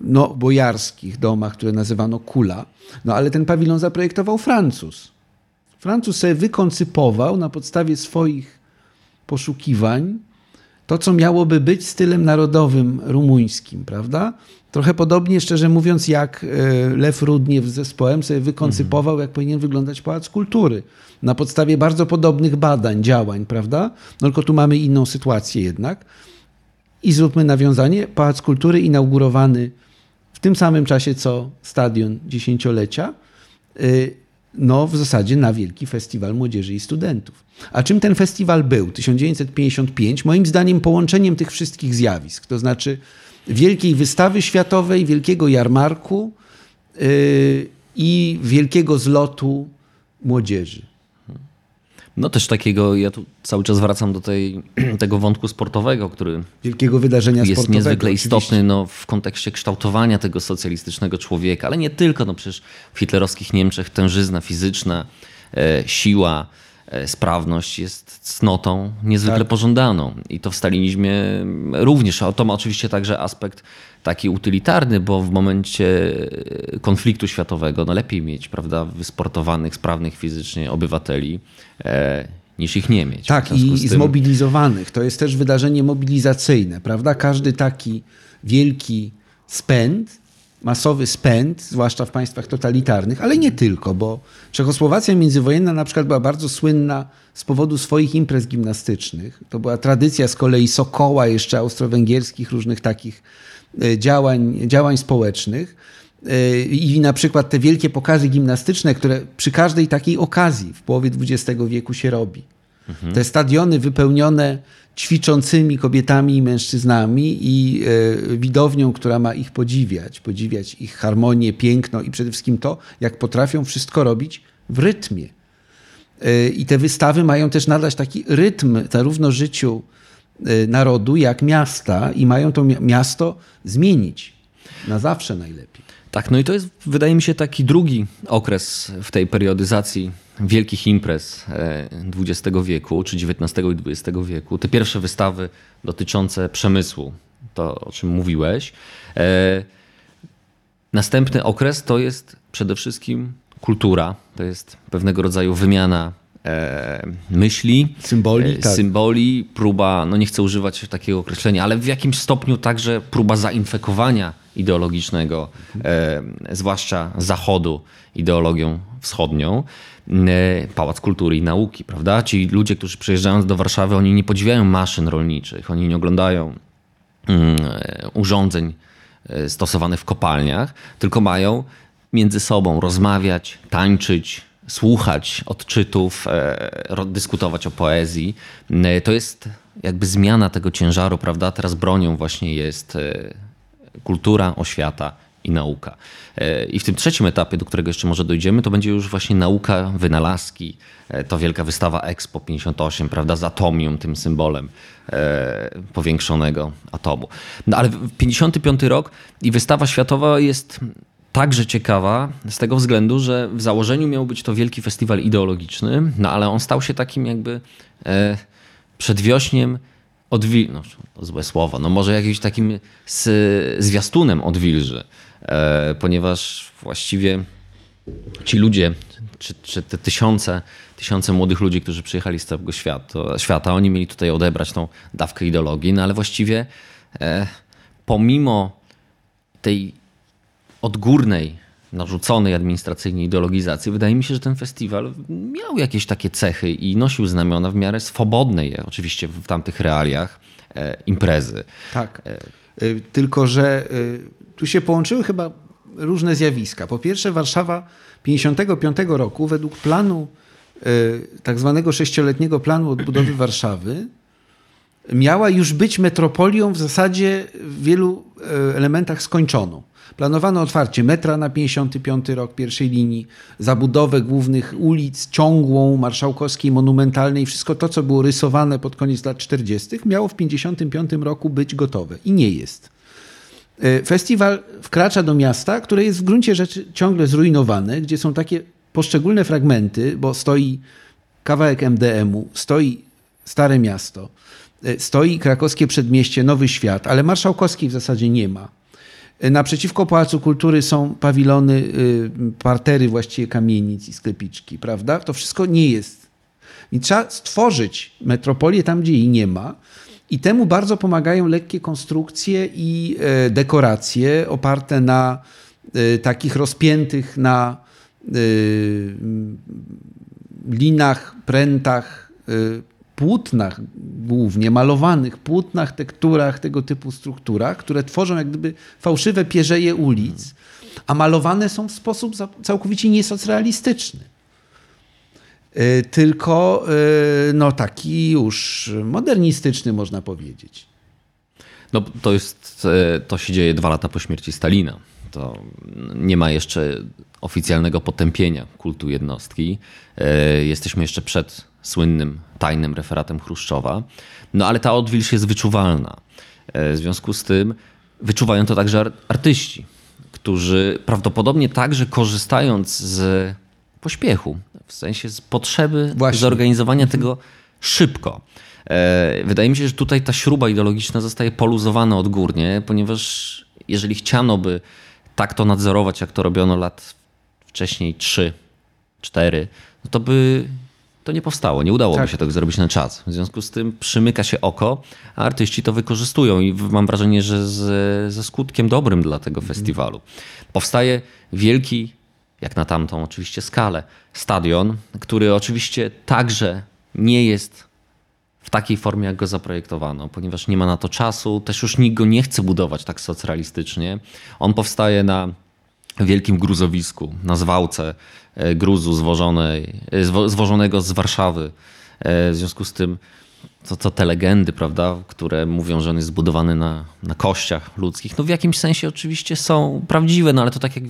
no, bojarskich domach, które nazywano kula. No ale ten pawilon zaprojektował Francuz. Francuz sobie wykoncypował na podstawie swoich poszukiwań to, co miałoby być stylem narodowym rumuńskim, prawda? Trochę podobnie, szczerze mówiąc, jak e, Lew Rudniew z zespołem sobie wykoncypował, jak powinien wyglądać Pałac Kultury. Na podstawie bardzo podobnych badań, działań, prawda? No tylko tu mamy inną sytuację jednak. I zróbmy nawiązanie. Pałac Kultury inaugurowany w tym samym czasie, co stadion dziesięciolecia. No w zasadzie na Wielki Festiwal Młodzieży i Studentów. A czym ten festiwal był? 1955, moim zdaniem połączeniem tych wszystkich zjawisk, to znaczy wielkiej wystawy światowej, wielkiego jarmarku yy, i wielkiego zlotu młodzieży. No też takiego, ja tu cały czas wracam do tej, tego wątku sportowego, który wielkiego wydarzenia jest niezwykle oczywiście. istotny no, w kontekście kształtowania tego socjalistycznego człowieka, ale nie tylko, no przecież w hitlerowskich Niemczech tężyzna fizyczna, e, siła, sprawność jest cnotą niezwykle tak. pożądaną. I to w stalinizmie również. A to ma oczywiście także aspekt taki utylitarny, bo w momencie konfliktu światowego no lepiej mieć prawda, wysportowanych, sprawnych fizycznie obywateli e, niż ich nie mieć. Tak, i, tym... zmobilizowanych. To jest też wydarzenie mobilizacyjne, prawda? Każdy taki wielki spęd, masowy spęd, zwłaszcza w państwach totalitarnych, ale nie tylko, bo Czechosłowacja międzywojenna na przykład była bardzo słynna z powodu swoich imprez gimnastycznych. To była tradycja z kolei Sokoła, jeszcze austro-węgierskich, różnych takich E, działań, działań społecznych. E, I na przykład te wielkie pokazy gimnastyczne, które przy każdej takiej okazji w połowie XX wieku się robi. Mhm. Te stadiony wypełnione ćwiczącymi kobietami i mężczyznami i e, widownią, która ma ich podziwiać, podziwiać ich harmonię, piękno i przede wszystkim to, jak potrafią wszystko robić w rytmie. I te wystawy mają też nadać taki rytm zarówno życiu Y, narodu jak miasta i mają to miasto zmienić na zawsze najlepiej. Tak, no i to jest, wydaje mi się, taki drugi okres w tej periodyzacji wielkich imprez XX e, wieku, czy XIX i XX wieku. Te pierwsze wystawy dotyczące przemysłu, to o czym mówiłeś. E, następny okres to jest przede wszystkim kultura, to jest pewnego rodzaju wymiana e, myśli, symboli, tak. symboli, próba, no nie chcę używać takiego określenia, ale w jakimś stopniu także próba zainfekowania ideologicznego, zwłaszcza Zachodu, ideologią wschodnią. E, Pałac Kultury i Nauki, prawda? Ci ludzie, którzy przyjeżdżając do Warszawy, oni nie podziwiają maszyn rolniczych, oni nie oglądają mm, urządzeń e, stosowanych w kopalniach, tylko mają między sobą rozmawiać, tańczyć, słuchać odczytów, e, dyskutować o poezji. E, to jest jakby zmiana tego ciężaru, prawda? Teraz bronią właśnie jest e, kultura, oświata i nauka. I w tym trzecim etapie, do którego jeszcze może dojdziemy, to będzie już właśnie nauka, wynalazki, to wielka wystawa Expo 58, prawda, z atomium, tym symbolem powiększonego atomu. No ale 55 rok i wystawa światowa jest także ciekawa z tego względu, że w założeniu miał być to wielki festiwal ideologiczny, no ale on stał się takim jakby e, przedwiośniem odwil... no złe słowo, no może jakimś takim z, zwiastunem odwilży, e, ponieważ właściwie ci ludzie, czy, czy te tysiące, tysiące młodych ludzi, którzy przyjechali z całego świata, świata, oni mieli tutaj odebrać tą dawkę ideologii, no ale właściwie e, pomimo tej odgórnej, narzuconej administracyjnej ideologizacji, wydaje mi się, że ten festiwal miał jakieś takie cechy i nosił znamiona w miarę swobodnej, oczywiście w tamtych realiach, e, imprezy. Tak. E, tylko, że e, tu się połączyły chyba różne zjawiska. Po pierwsze, Warszawa 55 roku według planu, tak zwanego sześcioletniego planu odbudowy Warszawy, miała już być metropolią w zasadzie w wielu elementach skończoną. Planowano otwarcie metra na 55 rok pierwszej linii, zabudowę głównych ulic, ciągłą, marszałkowskiej, monumentalnej. Wszystko to, co było rysowane pod koniec lat 40., miało w 55 roku być gotowe i nie jest. E, festiwal wkracza do miasta, które jest w gruncie rzeczy ciągle zrujnowane, gdzie są takie poszczególne fragmenty, bo stoi kawałek MDM-u, stoi Stare Miasto, e, stoi krakowskie przedmieście, Nowy Świat, ale Marszałkowskiej w zasadzie nie ma. Naprzeciwko Pałacu Kultury są pawilony, y, partery właściwie kamienic i sklepiczki, prawda? To wszystko nie jest. I trzeba stworzyć metropolię tam, gdzie jej nie ma. I temu bardzo pomagają lekkie konstrukcje i e, dekoracje oparte na e, takich rozpiętych na e, linach, prętach płótnach głównie, malowanych płótnach, tekturach, tego typu strukturach, które tworzą jak gdyby fałszywe pierzeje ulic, a malowane są w sposób całkowicie niesocrealistyczny. E, tylko e, no, taki już modernistyczny, można powiedzieć. No, to, jest, e, to się dzieje dwa lata po śmierci Stalina. To nie ma jeszcze oficjalnego potępienia kultu jednostki. Jesteśmy jeszcze przed słynnym tajnym referatem Chruszczowa. No ale ta odwilż jest wyczuwalna. E, w związku z tym wyczuwają to także artyści, którzy prawdopodobnie także korzystając z pośpiechu, w sensie z potrzeby Właśnie. zorganizowania mhm. tego szybko. E, wydaje mi się, że tutaj ta śruba ideologiczna zostaje poluzowana odgórnie, ponieważ jeżeli chciano by tak to nadzorować, jak to robiono lat wcześniej 3, 4, no to by to nie powstało. Nie udałoby tak. się tego zrobić na czas. W związku z tym przymyka się oko, a artyści to wykorzystują i mam wrażenie, że z, ze skutkiem dobrym dla tego mhm. festiwalu. Powstaje wielki, jak na tamtą oczywiście skalę, stadion, który oczywiście także nie jest w takiej formie, jak go zaprojektowano, ponieważ nie ma na to czasu, też już nikt go nie chce budować tak socrealistycznie. On powstaje na wielkim gruzowisku, na zwałce e, gruzu zwożonej, e, zwożonego z Warszawy. E, w związku z tym to te legendy, prawda, które mówią, że on jest zbudowany na, na kościach ludzkich, no w jakimś sensie oczywiście są prawdziwe, no ale to tak jak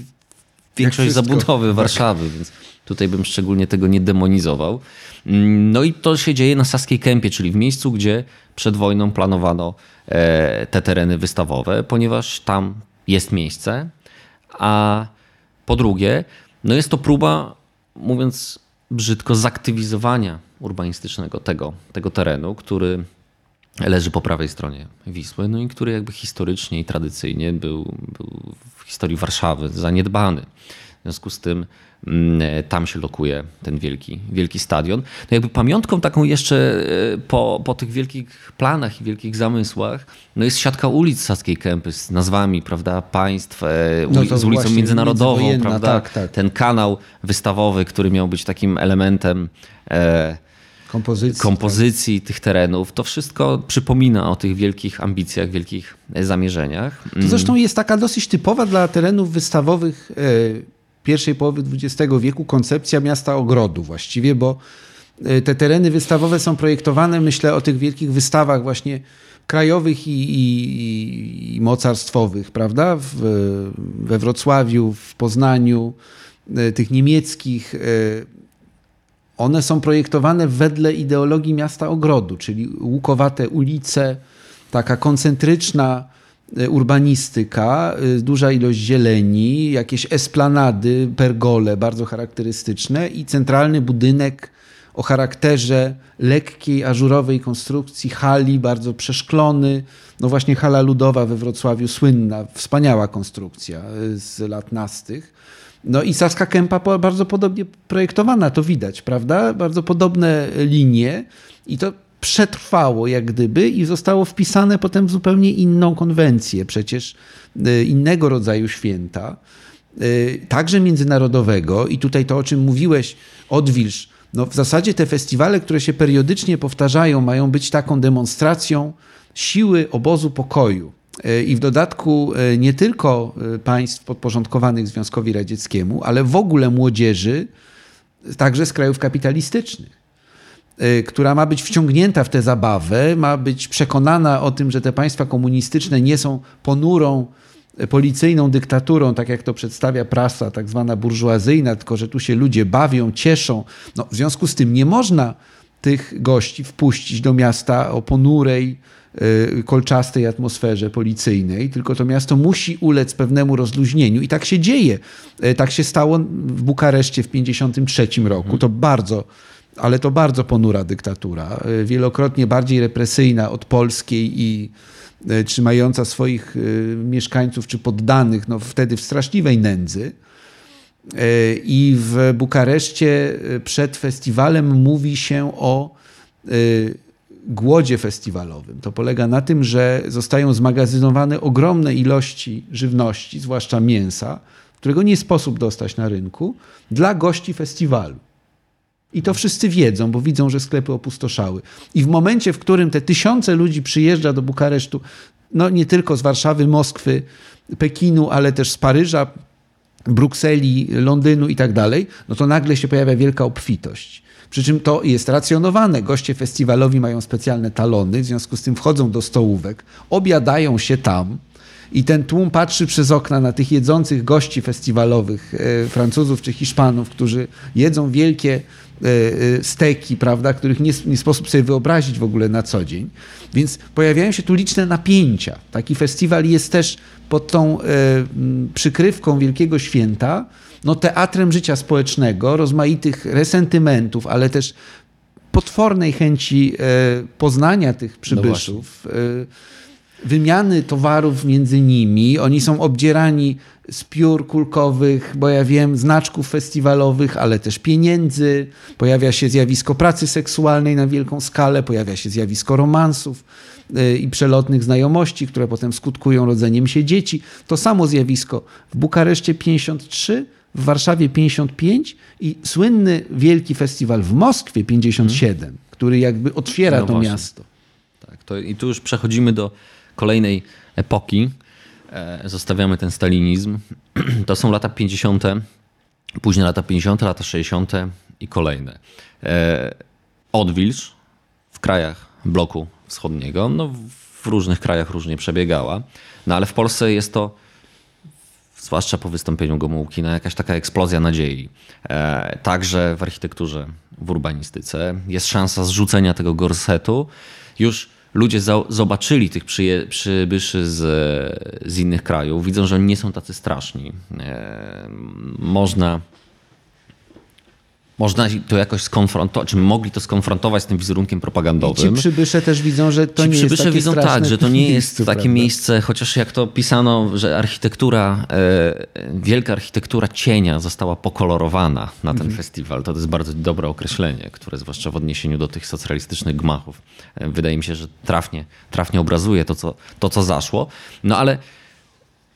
większość zabudowy tak. Warszawy, więc tutaj bym szczególnie tego nie demonizował. Mm, no i to się dzieje na Saskiej Kępie, czyli w miejscu, gdzie przed wojną planowano te tereny wystawowe, ponieważ tam jest miejsce, a po drugie, no jest to próba, mówiąc brzydko, zaktywizowania urbanistycznego tego, tego terenu, który leży po prawej stronie Wisły, no i który jakby historycznie i tradycyjnie był, był w historii Warszawy zaniedbany. W związku z tym mm, tam się lokuje ten wielki, wielki stadion. No jakby pamiątką taką jeszcze e, po, po tych wielkich planach i wielkich zamysłach no jest siatka ulic Saskiej Kępy z nazwami prawda, państw, e, no z ulicą międzynarodową. Prawda? Tak, tak. Ten kanał wystawowy, który miał być takim elementem e, kompozycji, kompozycji tak. tych terenów. To wszystko przypomina o tych wielkich ambicjach, wielkich zamierzeniach. To zresztą jest taka dosyć typowa dla terenów wystawowych pierwszej połowy XX wieku koncepcja miasta ogrodu właściwie, bo e, te tereny wystawowe są projektowane, myślę o tych wielkich wystawach właśnie krajowych i, i, i mocarstwowych, prawda? W, we Wrocławiu, w Poznaniu, e, tych niemieckich. One są projektowane wedle ideologii miasta ogrodu, czyli łukowate ulice, taka koncentryczna E, urbanistyka, e, duża ilość zieleni, jakieś esplanady, pergole bardzo charakterystyczne i centralny budynek o charakterze lekkiej, ażurowej konstrukcji hali, bardzo przeszklony. No właśnie hala ludowa we Wrocławiu, słynna, wspaniała konstrukcja e, z lat nastych. No i Saska Kępa bardzo podobnie projektowana, to widać, prawda? Bardzo podobne linie i to przetrwało jak gdyby i zostało wpisane potem w zupełnie inną konwencję, przecież y, innego rodzaju święta, y, także międzynarodowego i tutaj to, o czym mówiłeś, odwilż, no w zasadzie te festiwale, które się periodycznie powtarzają, mają być taką demonstracją siły obozu pokoju. Y, I w dodatku nie tylko państw podporządkowanych Związkowi Radzieckiemu, ale w ogóle młodzieży, także z krajów kapitalistycznych. Która ma być wciągnięta w tę zabawę, ma być przekonana o tym, że te państwa komunistyczne nie są ponurą policyjną dyktaturą, tak jak to przedstawia prasa tak zwana burżuazyjna, tylko że tu się ludzie bawią, cieszą. No, w związku z tym nie można tych gości wpuścić do miasta o ponurej, kolczastej atmosferze policyjnej, tylko to miasto musi ulec pewnemu rozluźnieniu i tak się dzieje. Tak się stało w Bukareszcie w 1953 roku. To bardzo ale to bardzo ponura dyktatura, y, wielokrotnie bardziej represyjna od polskiej i y, trzymająca swoich y, mieszkańców czy poddanych no, wtedy w straszliwej nędzy. I w Bukareszcie przed festiwalem mówi się o głodzie festiwalowym. To polega na tym, że zostają zmagazynowane ogromne ilości żywności, zwłaszcza mięsa, którego nie sposób dostać na rynku, dla gości festiwalu. I to wszyscy wiedzą, bo widzą, że sklepy opustoszały. I w momencie, w którym te tysiące ludzi przyjeżdża do Bukaresztu, no nie tylko z Warszawy, Moskwy, Pekinu, ale też z Paryża, Brukseli, Londynu i tak dalej, no to nagle się pojawia wielka obfitość. Przy czym to jest racjonowane. Goście festiwalowi mają specjalne talony, w związku z tym wchodzą do stołówek, obiadają się tam, i ten tłum patrzy przez okna na tych jedzących gości festiwalowych, e, Francuzów czy Hiszpanów, którzy jedzą wielkie E, e, steki, prawda, których nie, nie sposób sobie wyobrazić w ogóle na co dzień. Więc pojawiają się tu liczne napięcia. Taki festiwal jest też pod tą przykrywką Wielkiego Święta, no, teatrem życia społecznego, rozmaitych resentymentów, ale też potwornej chęci poznania tych przybyszów. No wymiany towarów między nimi. Oni są obdzierani z piór kulkowych, bo ja wiem, znaczków festiwalowych, ale też pieniędzy. Pojawia się zjawisko pracy seksualnej na wielką skalę, pojawia się zjawisko romansów y, i przelotnych znajomości, które potem skutkują rodzeniem się dzieci. To samo zjawisko w Bukareszcie 53, w Warszawie 55 i słynny wielki festiwal w Moskwie 57, hmm. który jakby otwiera no to właśnie. miasto. Tak, to I tu już przechodzimy do kolejnej epoki. E, zostawiamy ten stalinizm. To są lata 50., później lata 50., lata 60. i kolejne. E, odwilż w krajach bloku wschodniego, no w różnych krajach różnie przebiegała, no ale w Polsce jest to zwłaszcza po wystąpieniu Gomułki, no jakaś taka eksplozja nadziei. E, także w architekturze, w urbanistyce jest szansa zrzucenia tego gorsetu już ludzie zobaczyli tych przybyszy z, z innych krajów, widzą, że oni nie są tacy straszni. E, można można to jakoś skonfrontować, czy mogli to skonfrontować z tym wizerunkiem propagandowym. I ci przybysze też widzą, że to ci nie jest takie widzą tak, że to nie jest takie prawda? miejsce, chociaż jak to pisano, że architektura, e, wielka architektura cienia została pokolorowana na ten mhm. festiwal. To jest bardzo dobre określenie, które zwłaszcza w odniesieniu do tych socjalistycznych gmachów. E, wydaje mi się, że trafnie, trafnie obrazuje to co, to, co zaszło. No ale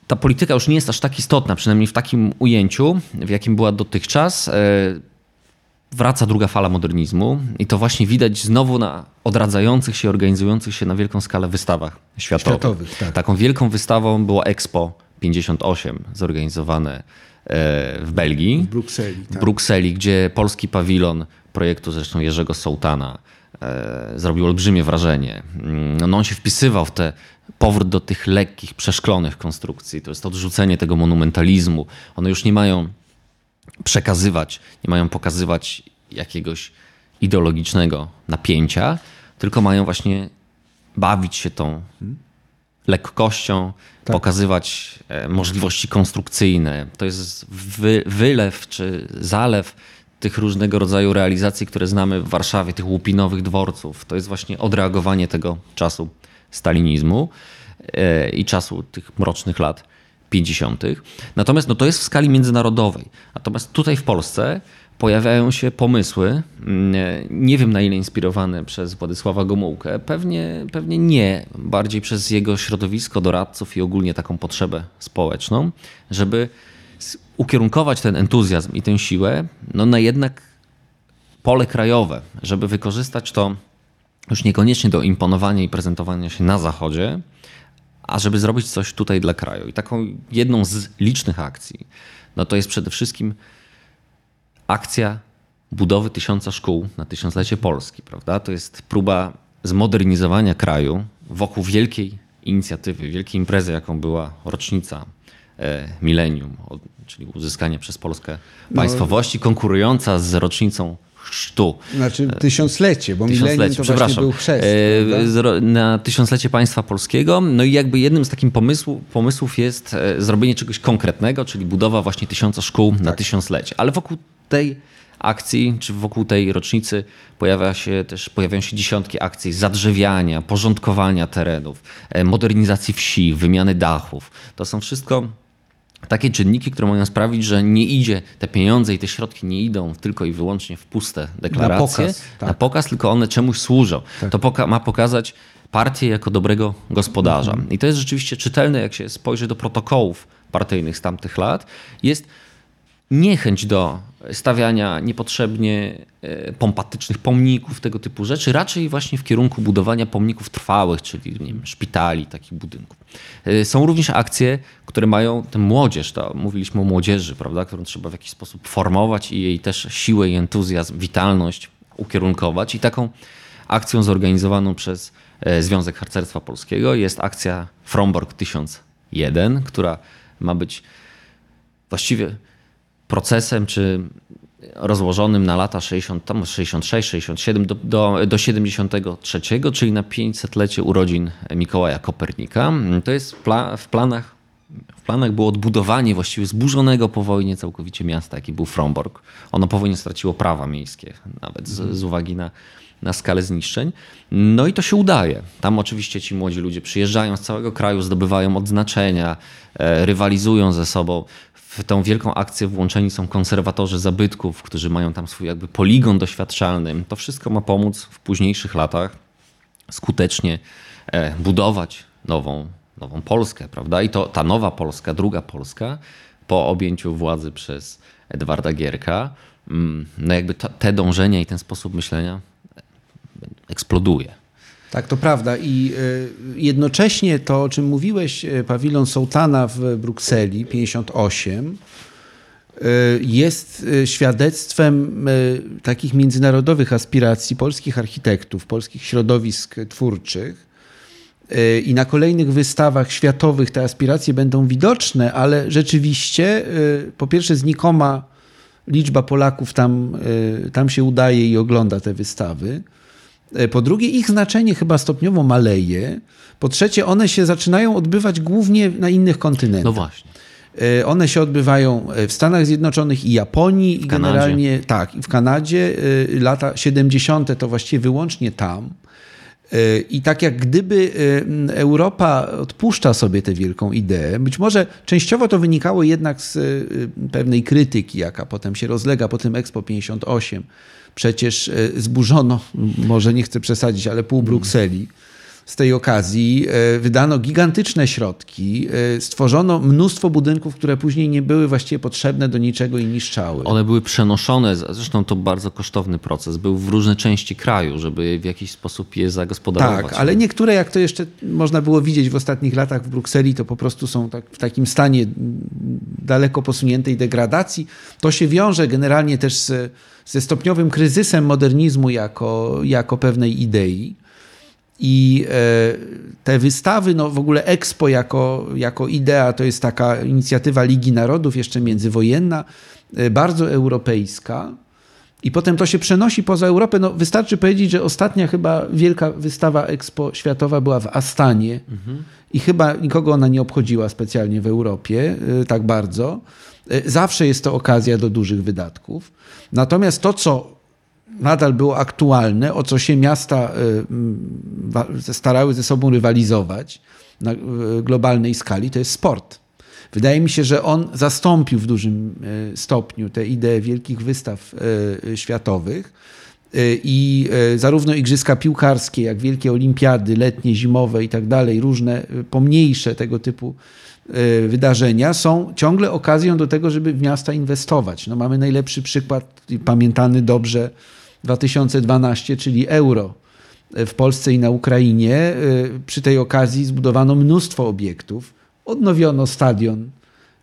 ta polityka już nie jest aż tak istotna, przynajmniej w takim ujęciu, w jakim była dotychczas. E, wraca druga fala modernizmu i to właśnie widać znowu na odradzających się, organizujących się na wielką skalę wystawach światowych. światowych tak. Taką wielką wystawą było Expo 58 zorganizowane e, w Belgii. W Brukseli. Tak. W Brukseli, gdzie polski pawilon projektu zresztą Jerzego Sołtana e, zrobił olbrzymie wrażenie. Mm, no on się wpisywał w te powrót do tych lekkich, przeszklonych konstrukcji. To jest odrzucenie tego monumentalizmu. One już nie mają przekazywać, nie mają pokazywać jakiegoś ideologicznego napięcia, tylko mają właśnie bawić się tą lekkością, tak. pokazywać e, możliwości konstrukcyjne. To jest wy, wylew czy zalew tych różnego rodzaju realizacji, które znamy w Warszawie, tych łupinowych dworców. To jest właśnie odreagowanie tego czasu stalinizmu e, i czasu tych mrocznych lat 50. Natomiast no, to jest w skali międzynarodowej. Natomiast tutaj w Polsce pojawiają się pomysły, mm, nie wiem na ile inspirowane przez Władysława Gomułkę, pewnie, pewnie nie, bardziej przez jego środowisko doradców i ogólnie taką potrzebę społeczną, żeby ukierunkować ten entuzjazm i tę siłę no, na jednak pole krajowe, żeby wykorzystać to już niekoniecznie do imponowania i prezentowania się na zachodzie, a żeby zrobić coś tutaj dla kraju. I taką jedną z licznych akcji, no to jest przede wszystkim akcja budowy tysiąca szkół na tysiąclecie Polski, prawda? To jest próba zmodernizowania kraju wokół wielkiej inicjatywy, wielkiej imprezy, jaką była rocznica e, milenium, czyli uzyskanie przez Polskę no. państwowości, konkurująca z rocznicą chrztu. Znaczy tysiąclecie, bo tysiąclecie, milenium to właśnie był chrzest. E, na tysiąclecie państwa polskiego. No i jakby jednym z takich pomysłów, pomysłów jest e, zrobienie czegoś konkretnego, czyli budowa właśnie tysiąca szkół tak. na tysiąclecie. Ale wokół tej akcji, czy wokół tej rocznicy pojawia się też, pojawiają się dziesiątki akcji zadrzewiania, porządkowania terenów, e, modernizacji wsi, wymiany dachów. To są wszystko takie czynniki, które mają sprawić, że nie idzie, te pieniądze i te środki nie idą tylko i wyłącznie w puste deklaracje, na pokaz, tak. na pokaz tylko one czemuś służą. Tak. To poka ma pokazać partię jako dobrego gospodarza. Mhm. I to jest rzeczywiście czytelne, jak się spojrzy do protokołów partyjnych z tamtych lat. Jest niechęć do stawiania niepotrzebnie e, pompatycznych pomników, tego typu rzeczy, raczej właśnie w kierunku budowania pomników trwałych, czyli nie wiem, szpitali, takich budynków. E, są również akcje, które mają tę młodzież, to mówiliśmy o młodzieży, prawda, którą trzeba w jakiś sposób formować i jej też siłę i entuzjazm, witalność ukierunkować. I taką akcją zorganizowaną przez e, Związek Harcerstwa Polskiego jest akcja Fromborg 1001, która ma być właściwie procesem, czy rozłożonym na lata 60, tam 66, 67 do, do, do 73, czyli na 500-lecie urodzin Mikołaja Kopernika. To jest pla, w planach w planach było odbudowanie właściwie zburzonego po wojnie całkowicie miasta, jaki był Fromborg. Ono po wojnie straciło prawa miejskie, nawet z, z uwagi na, na skalę zniszczeń. No i to się udaje. Tam oczywiście ci młodzi ludzie przyjeżdżają z całego kraju, zdobywają odznaczenia, e, rywalizują ze sobą w tą wielką akcję włączeni są konserwatorzy zabytków, którzy mają tam swój jakby poligon doświadczalny. To wszystko ma pomóc w późniejszych latach skutecznie e, budować nową, nową Polskę, prawda? I to ta nowa Polska, druga Polska po objęciu władzy przez Edwarda Gierka, mm, no jakby te dążenia i ten sposób myślenia eksploduje. Tak, to prawda. I e, jednocześnie to, o czym mówiłeś, e, pawilon Sołtana w Brukseli 58 e, jest świadectwem takich międzynarodowych aspiracji polskich architektów, polskich środowisk twórczych. I na kolejnych wystawach światowych te aspiracje będą widoczne, ale rzeczywiście, po pierwsze, znikoma liczba Polaków tam, tam się udaje i ogląda te wystawy. E, po drugie, ich znaczenie chyba stopniowo maleje. Po trzecie, one się zaczynają odbywać głównie na innych kontynentach. No właśnie. E, one się odbywają e, w Stanach Zjednoczonych i Japonii, i generalnie tak, i w Kanadzie. Lata 70. to właściwie wyłącznie tam. I tak jak gdyby Europa odpuszcza sobie tę wielką ideę, być może częściowo to wynikało jednak z pewnej krytyki, jaka potem się rozlega po tym Expo 58 Przecież e, zburzono, może nie chcę przesadzić, ale pół Brukseli. Z tej okazji e, wydano gigantyczne środki, e, stworzono mnóstwo budynków, które później nie były właściwie potrzebne do niczego i niszczały. One były przenoszone, zresztą to bardzo kosztowny proces, był w różne części kraju, żeby w jakiś sposób je zagospodarować. Tak, ale niektóre, jak to jeszcze można było widzieć w ostatnich latach w Brukseli, to po prostu są tak, w takim stanie daleko posuniętej degradacji. To się wiąże generalnie też z ze stopniowym kryzysem modernizmu jako, jako pewnej idei. I e, te wystawy, no w ogóle Expo jako, jako idea, to jest taka inicjatywa Ligi Narodów, jeszcze międzywojenna, e, bardzo europejska. I potem to się przenosi poza Europę. No, wystarczy powiedzieć, że ostatnia chyba wielka wystawa Expo światowa była w Astanie mhm. i chyba nikogo ona nie obchodziła specjalnie w Europie e, tak bardzo. Zawsze jest to okazja do dużych wydatków. Natomiast to, co nadal było aktualne, o co się miasta y, starały ze sobą rywalizować na globalnej skali, to jest sport. Wydaje mi się, że on zastąpił w dużym stopniu te idee wielkich wystaw światowych. I zarówno igrzyska piłkarskie, jak wielkie olimpiady letnie, zimowe i tak dalej, różne pomniejsze tego typu wydarzenia są ciągle okazją do tego, żeby w miasta inwestować. No mamy najlepszy przykład, pamiętany dobrze 2012, czyli euro w Polsce i na Ukrainie. Y, przy tej okazji zbudowano mnóstwo obiektów. Odnowiono stadion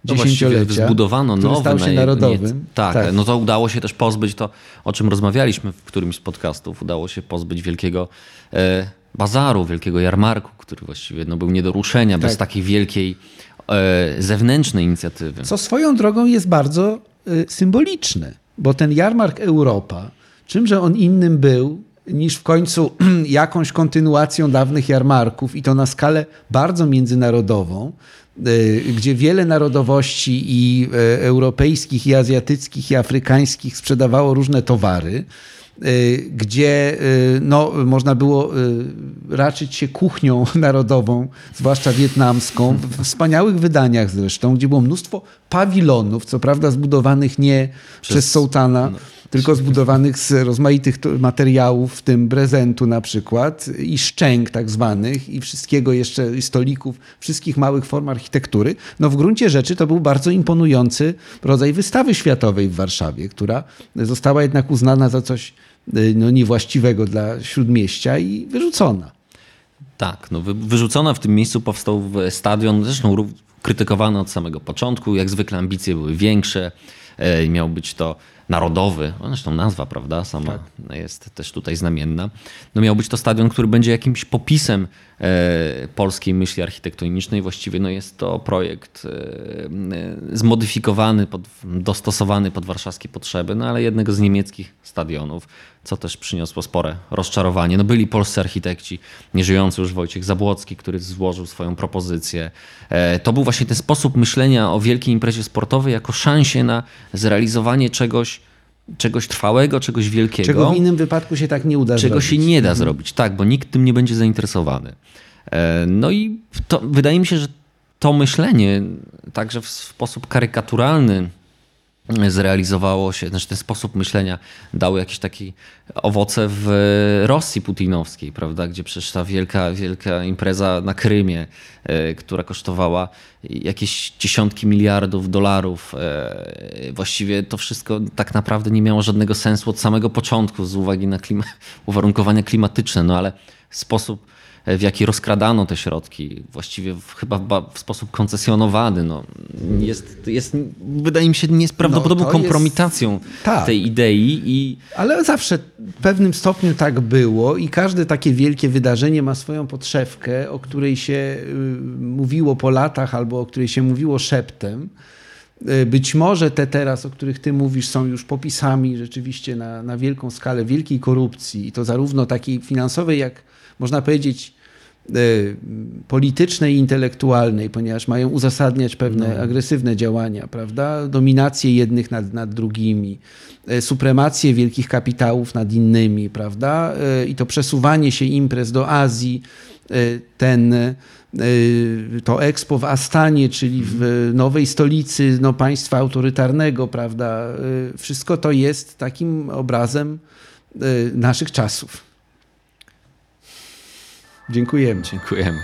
no dziesięciolecia, zbudowano który nowy, stał się narodowym. Nie, tak, tak, no to udało się też pozbyć to, o czym rozmawialiśmy w którymś z podcastów, udało się pozbyć wielkiego e, bazaru, wielkiego jarmarku, który właściwie no, był nie do ruszenia tak. bez takiej wielkiej e, zewnętrznej inicjatywy. Co swoją drogą jest bardzo e, symboliczne, bo ten jarmark Europa, czymże on innym był niż w końcu jakąś kontynuacją dawnych jarmarków i to na skalę bardzo międzynarodową, gdzie wiele narodowości i e, europejskich, i azjatyckich, i afrykańskich sprzedawało różne towary, e, gdzie no, można było raczyć się kuchnią narodową, zwłaszcza wietnamską, w wspaniałych wydaniach zresztą, gdzie było mnóstwo pawilonów, co prawda zbudowanych nie przez, przez sołtana, no tylko zbudowanych z rozmaitych materiałów, w tym prezentu na przykład i szczęk tak zwanych i wszystkiego jeszcze, i stolików, wszystkich małych form architektury. No w gruncie rzeczy to był bardzo imponujący rodzaj wystawy światowej w Warszawie, która została jednak uznana za coś y, no, niewłaściwego dla Śródmieścia i wyrzucona. Tak, no wyrzucona w tym miejscu powstał stadion, zresztą krytykowany od samego początku. Jak zwykle ambicje były większe. E, miał być to narodowy, no zresztą nazwa, prawda, sama tak. jest też tutaj znamienna. No miał być to stadion, który będzie jakimś popisem polskiej myśli architektonicznej. Właściwie no jest to projekt e, zmodyfikowany, pod, dostosowany pod warszawskie potrzeby, no ale jednego z niemieckich stadionów, co też przyniosło spore rozczarowanie. No byli polscy architekci, nieżyjący już Wojciech Zabłocki, który złożył swoją propozycję. E, to był właśnie ten sposób myślenia o wielkiej imprezie sportowej jako szansie na zrealizowanie czegoś czegoś trwałego, czegoś wielkiego. Czego w innym wypadku się tak nie uda Czego zrobić. się nie da zrobić, tak, bo nikt tym nie będzie zainteresowany. E, no i to, wydaje mi się, że to myślenie także w sposób karykaturalny zrealizowało się, znaczy ten sposób myślenia dał jakieś takie owoce w Rosji putinowskiej, prawda, gdzie przecież ta wielka, wielka impreza na Krymie, e, która kosztowała jakieś dziesiątki miliardów dolarów. E, właściwie to wszystko tak naprawdę nie miało żadnego sensu od samego początku z uwagi na klima uwarunkowania klimatyczne, no ale sposób w jaki rozkradano te środki, właściwie w, chyba w, sposób koncesjonowany, no, jest, jest, wydaje mi się, nieprawdopodobną no, kompromitacją jest, tak. tej idei. I... Ale zawsze w pewnym stopniu tak było i każde takie wielkie wydarzenie ma swoją podszewkę, o której się y, mówiło po latach albo o której się mówiło szeptem. Y, być może te teraz, o których ty mówisz, są już popisami rzeczywiście na, na wielką skalę wielkiej korupcji i to zarówno takiej finansowej, jak można powiedzieć, e, politycznej i intelektualnej, ponieważ mają uzasadniać pewne no. agresywne działania, prawda? Dominację jednych nad, nad drugimi, e, supremację wielkich kapitałów nad innymi, prawda? E, I to przesuwanie się imprez do Azji, ten, to Expo w Astanie, czyli w nowej stolicy no, państwa autorytarnego, prawda? Wszystko to jest takim obrazem naszych czasów. Dziękujemy. Dziękujemy.